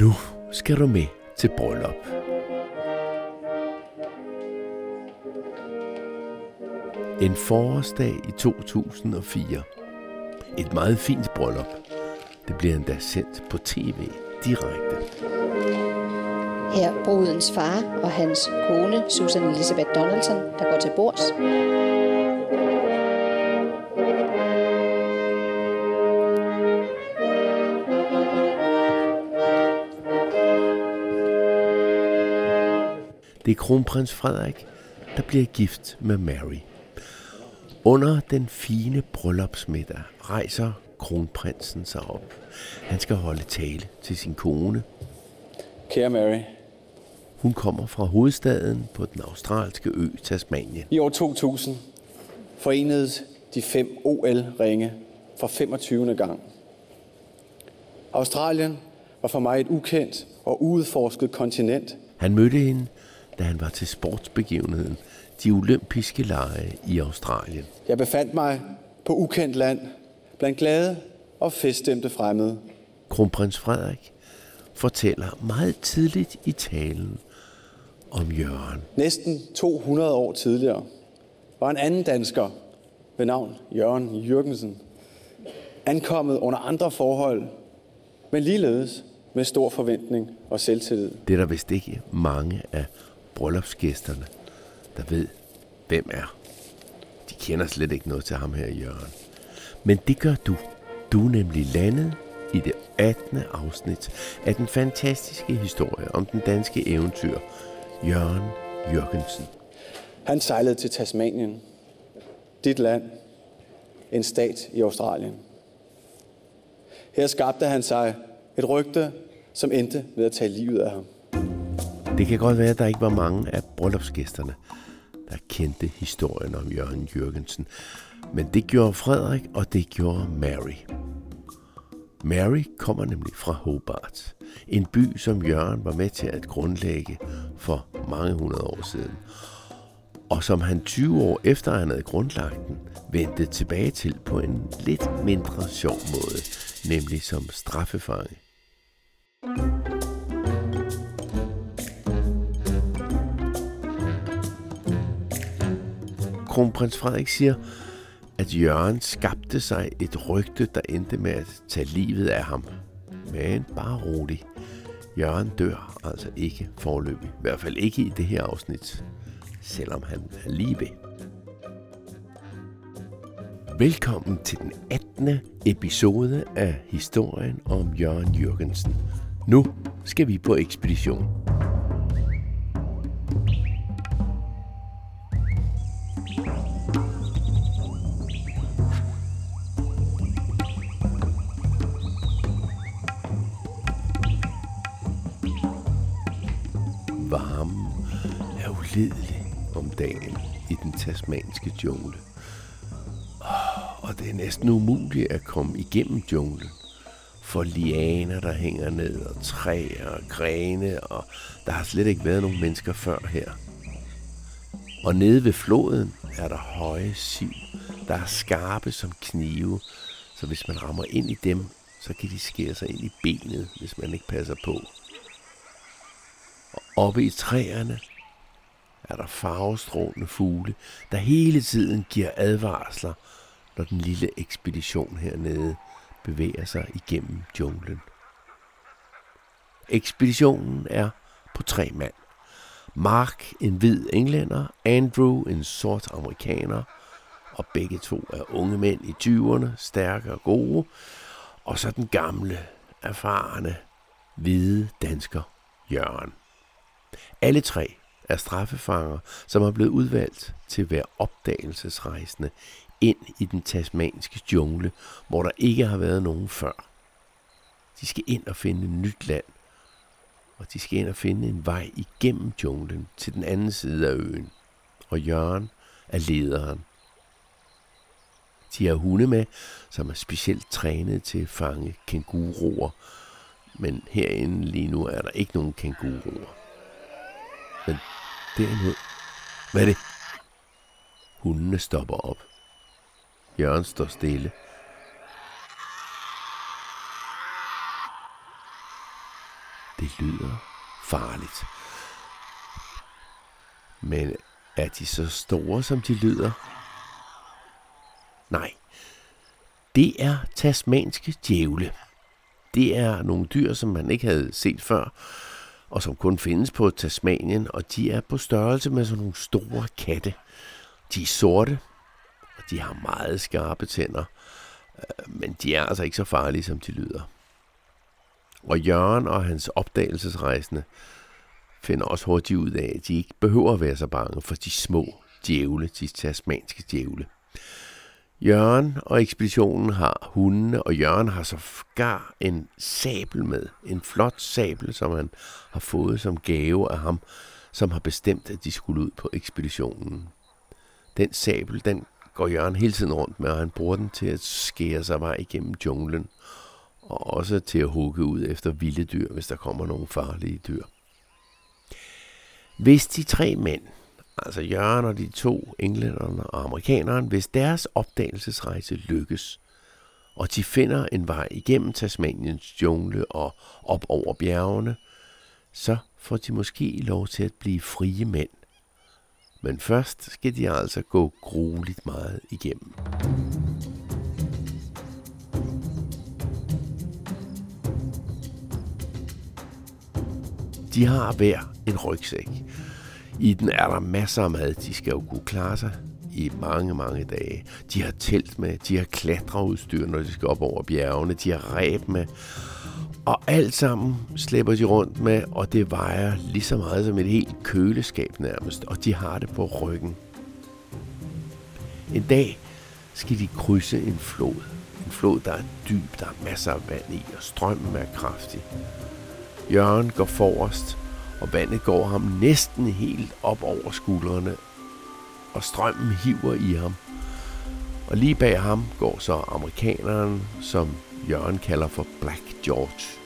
Nu skal du med til bryllup. En forårsdag i 2004. Et meget fint bryllup. Det bliver endda sendt på tv direkte. Her brudens far og hans kone, Susan Elizabeth Donaldson, der går til bords. Det er kronprins Frederik, der bliver gift med Mary. Under den fine bryllupsmiddag rejser kronprinsen sig op. Han skal holde tale til sin kone. Kære Mary, Hun kommer fra hovedstaden på den australske ø Tasmanien. i år 2000 forenedes de fem OL-ringe for 25. gang. Australien var for mig et ukendt og uudforsket kontinent. Han mødte hende, da han var til sportsbegivenheden de olympiske lege i Australien. Jeg befandt mig på ukendt land blandt glade og feststemte fremmede. Kronprins Frederik fortæller meget tidligt i talen om Jørgen. Næsten 200 år tidligere var en anden dansker ved navn Jørgen Jørgensen ankommet under andre forhold, men ligeledes med stor forventning og selvtillid. Det er der vist ikke mange af bryllupsgæsterne, der ved, hvem er. De kender slet ikke noget til ham her, Jørgen. Men det gør du. Du er nemlig landet i det 18. afsnit af den fantastiske historie om den danske eventyr, Jørgen Jørgensen. Han sejlede til Tasmanien, dit land, en stat i Australien. Her skabte han sig et rygte, som endte med at tage livet af ham. Det kan godt være, at der ikke var mange af bryllupsgæsterne, der kendte historien om Jørgen Jørgensen. Men det gjorde Frederik, og det gjorde Mary. Mary kommer nemlig fra Hobart, en by, som Jørgen var med til at grundlægge for mange hundrede år siden. Og som han 20 år efter han havde grundlagt den, vendte tilbage til på en lidt mindre sjov måde, nemlig som straffefange. Kronprins Frederik siger, at Jørgen skabte sig et rygte, der endte med at tage livet af ham. Men bare rolig. Jørgen dør altså ikke forløbig. I hvert fald ikke i det her afsnit, selvom han er lige ved. Velkommen til den 18. episode af historien om Jørgen Jørgensen. Nu skal vi på ekspedition. Ulidelig om dagen i den tasmanske jungle. Åh, Og det er næsten umuligt at komme igennem junglen. For lianer, der hænger ned, og træer og grene, og der har slet ikke været nogen mennesker før her. Og nede ved floden er der høje siv, der er skarpe som knive, så hvis man rammer ind i dem, så kan de skære sig ind i benet, hvis man ikke passer på. Og oppe i træerne er der farvestrålende fugle, der hele tiden giver advarsler, når den lille ekspedition hernede bevæger sig igennem junglen. Ekspeditionen er på tre mand. Mark, en hvid englænder, Andrew, en sort amerikaner, og begge to er unge mænd i 20'erne, stærke og gode, og så den gamle, erfarne, hvide dansker, Jørgen. Alle tre er straffefanger, som er blevet udvalgt til at være opdagelsesrejsende ind i den tasmanske jungle, hvor der ikke har været nogen før. De skal ind og finde et nyt land, og de skal ind og finde en vej igennem junglen til den anden side af øen. Og Jørgen er lederen. De har hunde med, som er specielt trænet til at fange kænguruer, men herinde lige nu er der ikke nogen kænguruer. Men derimod... Hvad er det? Hundene stopper op. Jørgen står stille. Det lyder farligt. Men er de så store, som de lyder? Nej. Det er tasmanske djævle. Det er nogle dyr, som man ikke havde set før, og som kun findes på Tasmanien, og de er på størrelse med sådan nogle store katte. De er sorte, og de har meget skarpe tænder, øh, men de er altså ikke så farlige, som de lyder. Og Jørgen og hans opdagelsesrejsende finder også hurtigt ud af, at de ikke behøver at være så bange for de små djævle, de tasmanske djævle. Jørgen og ekspeditionen har hundene, og Jørgen har så gar en sabel med. En flot sabel, som han har fået som gave af ham, som har bestemt, at de skulle ud på ekspeditionen. Den sabel, den går Jørgen hele tiden rundt med, og han bruger den til at skære sig vej igennem junglen, og også til at hugge ud efter vilde dyr, hvis der kommer nogle farlige dyr. Hvis de tre mænd, altså Jørgen og de to englænderne og amerikaneren, hvis deres opdagelsesrejse lykkes, og de finder en vej igennem Tasmaniens jungle og op over bjergene, så får de måske lov til at blive frie mænd. Men først skal de altså gå grueligt meget igennem. De har hver en rygsæk. I den er der masser af mad. De skal jo kunne klare sig i mange, mange dage. De har telt med, de har klatreudstyr, når de skal op over bjergene, de har ræb med. Og alt sammen slæber de rundt med, og det vejer lige så meget som et helt køleskab nærmest, og de har det på ryggen. En dag skal de krydse en flod. En flod, der er dyb, der er masser af vand i, og strømmen er kraftig. Jørgen går forrest, og vandet går ham næsten helt op over skuldrene, og strømmen hiver i ham. Og lige bag ham går så amerikaneren, som Jørgen kalder for Black George.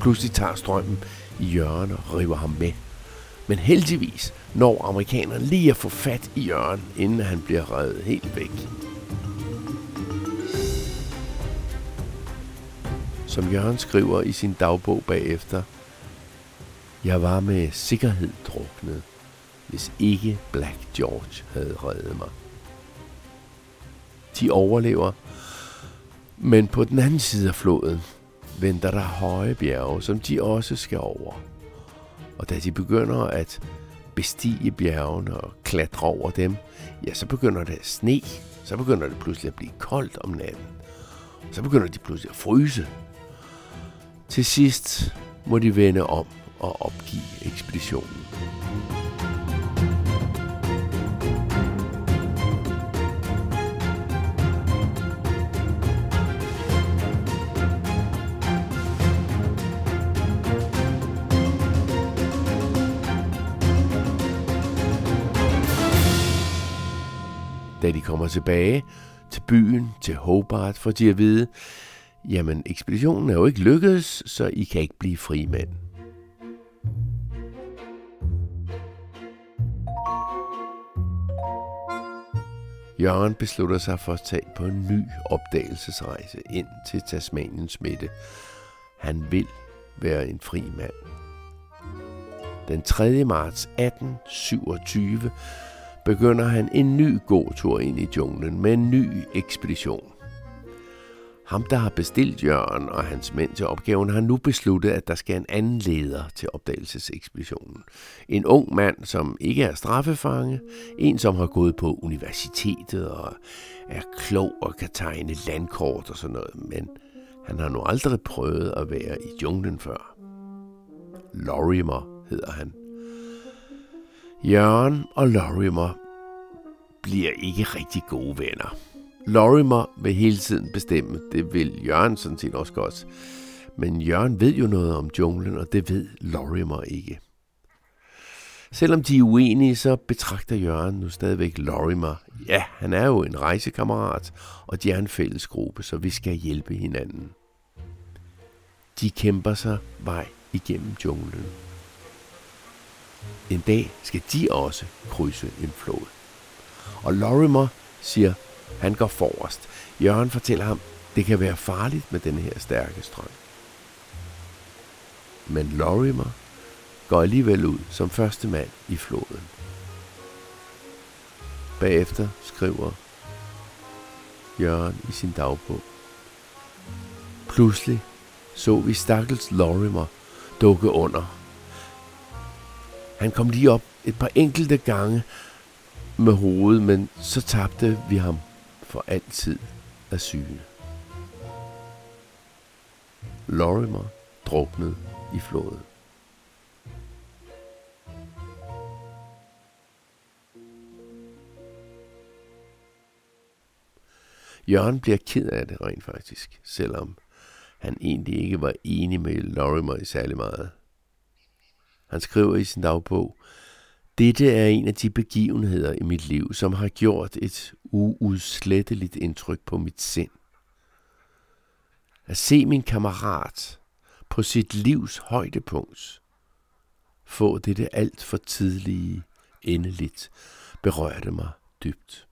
Pludselig tager strømmen i Jørgen og river ham med. Men heldigvis når amerikaneren lige at få fat i Jørgen, inden han bliver reddet helt væk. Som Jørgen skriver i sin dagbog bagefter, jeg var med sikkerhed druknet, hvis ikke Black George havde reddet mig. De overlever, men på den anden side af floden venter der høje bjerge, som de også skal over. Og da de begynder at bestige bjergene og klatre over dem, ja, så begynder det at sne. Så begynder det pludselig at blive koldt om natten. Så begynder de pludselig at fryse. Til sidst må de vende om og opgive ekspeditionen. Da de kommer tilbage til byen, til Hobart, får de at vide, jamen ekspeditionen er jo ikke lykkedes, så I kan ikke blive fri mænd. Jørgen beslutter sig for at tage på en ny opdagelsesrejse ind til Tasmaniens midte. Han vil være en fri mand. Den 3. marts 1827 begynder han en ny gåtur ind i junglen med en ny ekspedition. Ham, der har bestilt Jørgen og hans mænd til opgaven, har nu besluttet, at der skal en anden leder til opdagelsesekspeditionen. En ung mand, som ikke er straffefange, en, som har gået på universitetet og er klog og kan tegne landkort og sådan noget, men han har nu aldrig prøvet at være i junglen før. Lorimer hedder han. Jørgen og Lorimer bliver ikke rigtig gode venner. Lorimer vil hele tiden bestemme. Det vil Jørgen sådan set også godt. Men Jørgen ved jo noget om junglen, og det ved Lorimer ikke. Selvom de er uenige, så betragter Jørgen nu stadigvæk Lorimer. Ja, han er jo en rejsekammerat, og de er en fælles gruppe, så vi skal hjælpe hinanden. De kæmper sig vej igennem junglen. En dag skal de også krydse en flod. Og Lorimer siger, han går forrest. Jørgen fortæller ham, det kan være farligt med den her stærke strøm. Men Lorimer går alligevel ud som første mand i floden. Bagefter skriver Jørgen i sin dagbog. Pludselig så vi stakkels Lorimer dukke under. Han kom lige op et par enkelte gange med hovedet, men så tabte vi ham for altid af syne. Lorimer druknede i floden. Jørgen bliver ked af det rent faktisk, selvom han egentlig ikke var enig med Lorimer i særlig meget. Han skriver i sin dagbog, dette er en af de begivenheder i mit liv, som har gjort et uudsletteligt indtryk på mit sind. At se min kammerat på sit livs højdepunkt få dette alt for tidlige endeligt berørte mig dybt.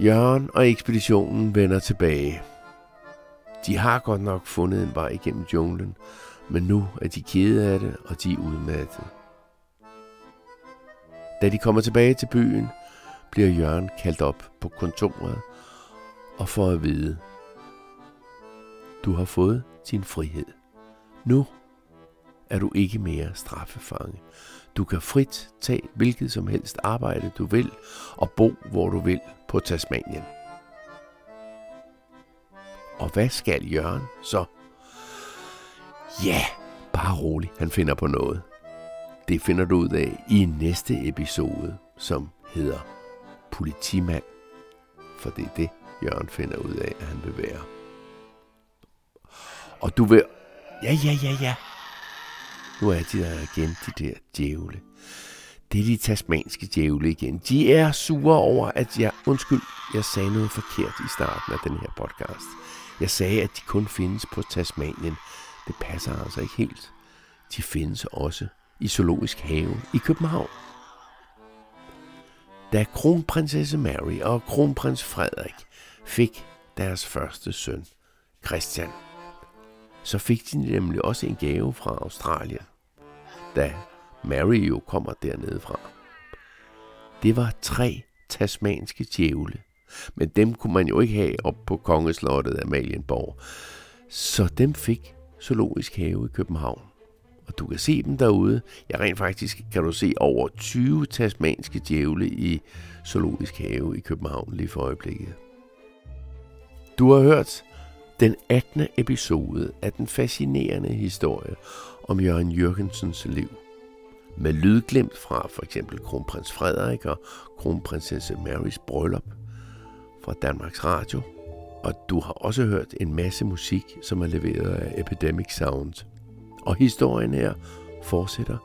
Jørgen og ekspeditionen vender tilbage. De har godt nok fundet en vej igennem junglen, men nu er de kede af det, og de er udmattede. Da de kommer tilbage til byen, bliver Jørgen kaldt op på kontoret og får at vide, du har fået din frihed. Nu er du ikke mere straffefange. Du kan frit tage hvilket som helst arbejde du vil og bo hvor du vil på Tasmanien. Og hvad skal Jørgen så? Ja, bare rolig, han finder på noget. Det finder du ud af i næste episode, som hedder Politimand. For det er det, Jørgen finder ud af, at han vil være. Og du vil... Ja, ja, ja, ja. Nu er de der igen, de der djævle. Det er de tasmanske djævle igen. De er sure over, at jeg... Undskyld, jeg sagde noget forkert i starten af den her podcast. Jeg sagde, at de kun findes på Tasmanien. Det passer altså ikke helt. De findes også i Zoologisk Have i København. Da kronprinsesse Mary og kronprins Frederik fik deres første søn, Christian, så fik de nemlig også en gave fra Australien, da Mary jo kommer dernede fra. Det var tre tasmanske djævle, men dem kunne man jo ikke have op på kongeslottet Amalienborg. Så dem fik Zoologisk Have i København. Og du kan se dem derude. Ja, rent faktisk kan du se over 20 tasmanske djævle i Zoologisk Have i København lige for øjeblikket. Du har hørt den 18. episode af den fascinerende historie om Jørgen Jørgensens liv. Med lydglimt fra for eksempel kronprins Frederik og kronprinsesse Marys bryllup fra Danmarks Radio. Og du har også hørt en masse musik, som er leveret af Epidemic Sound. Og historien her fortsætter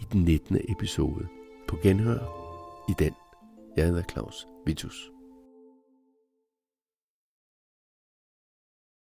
i den 19. episode. På genhør i den. Jeg hedder Claus Vitus.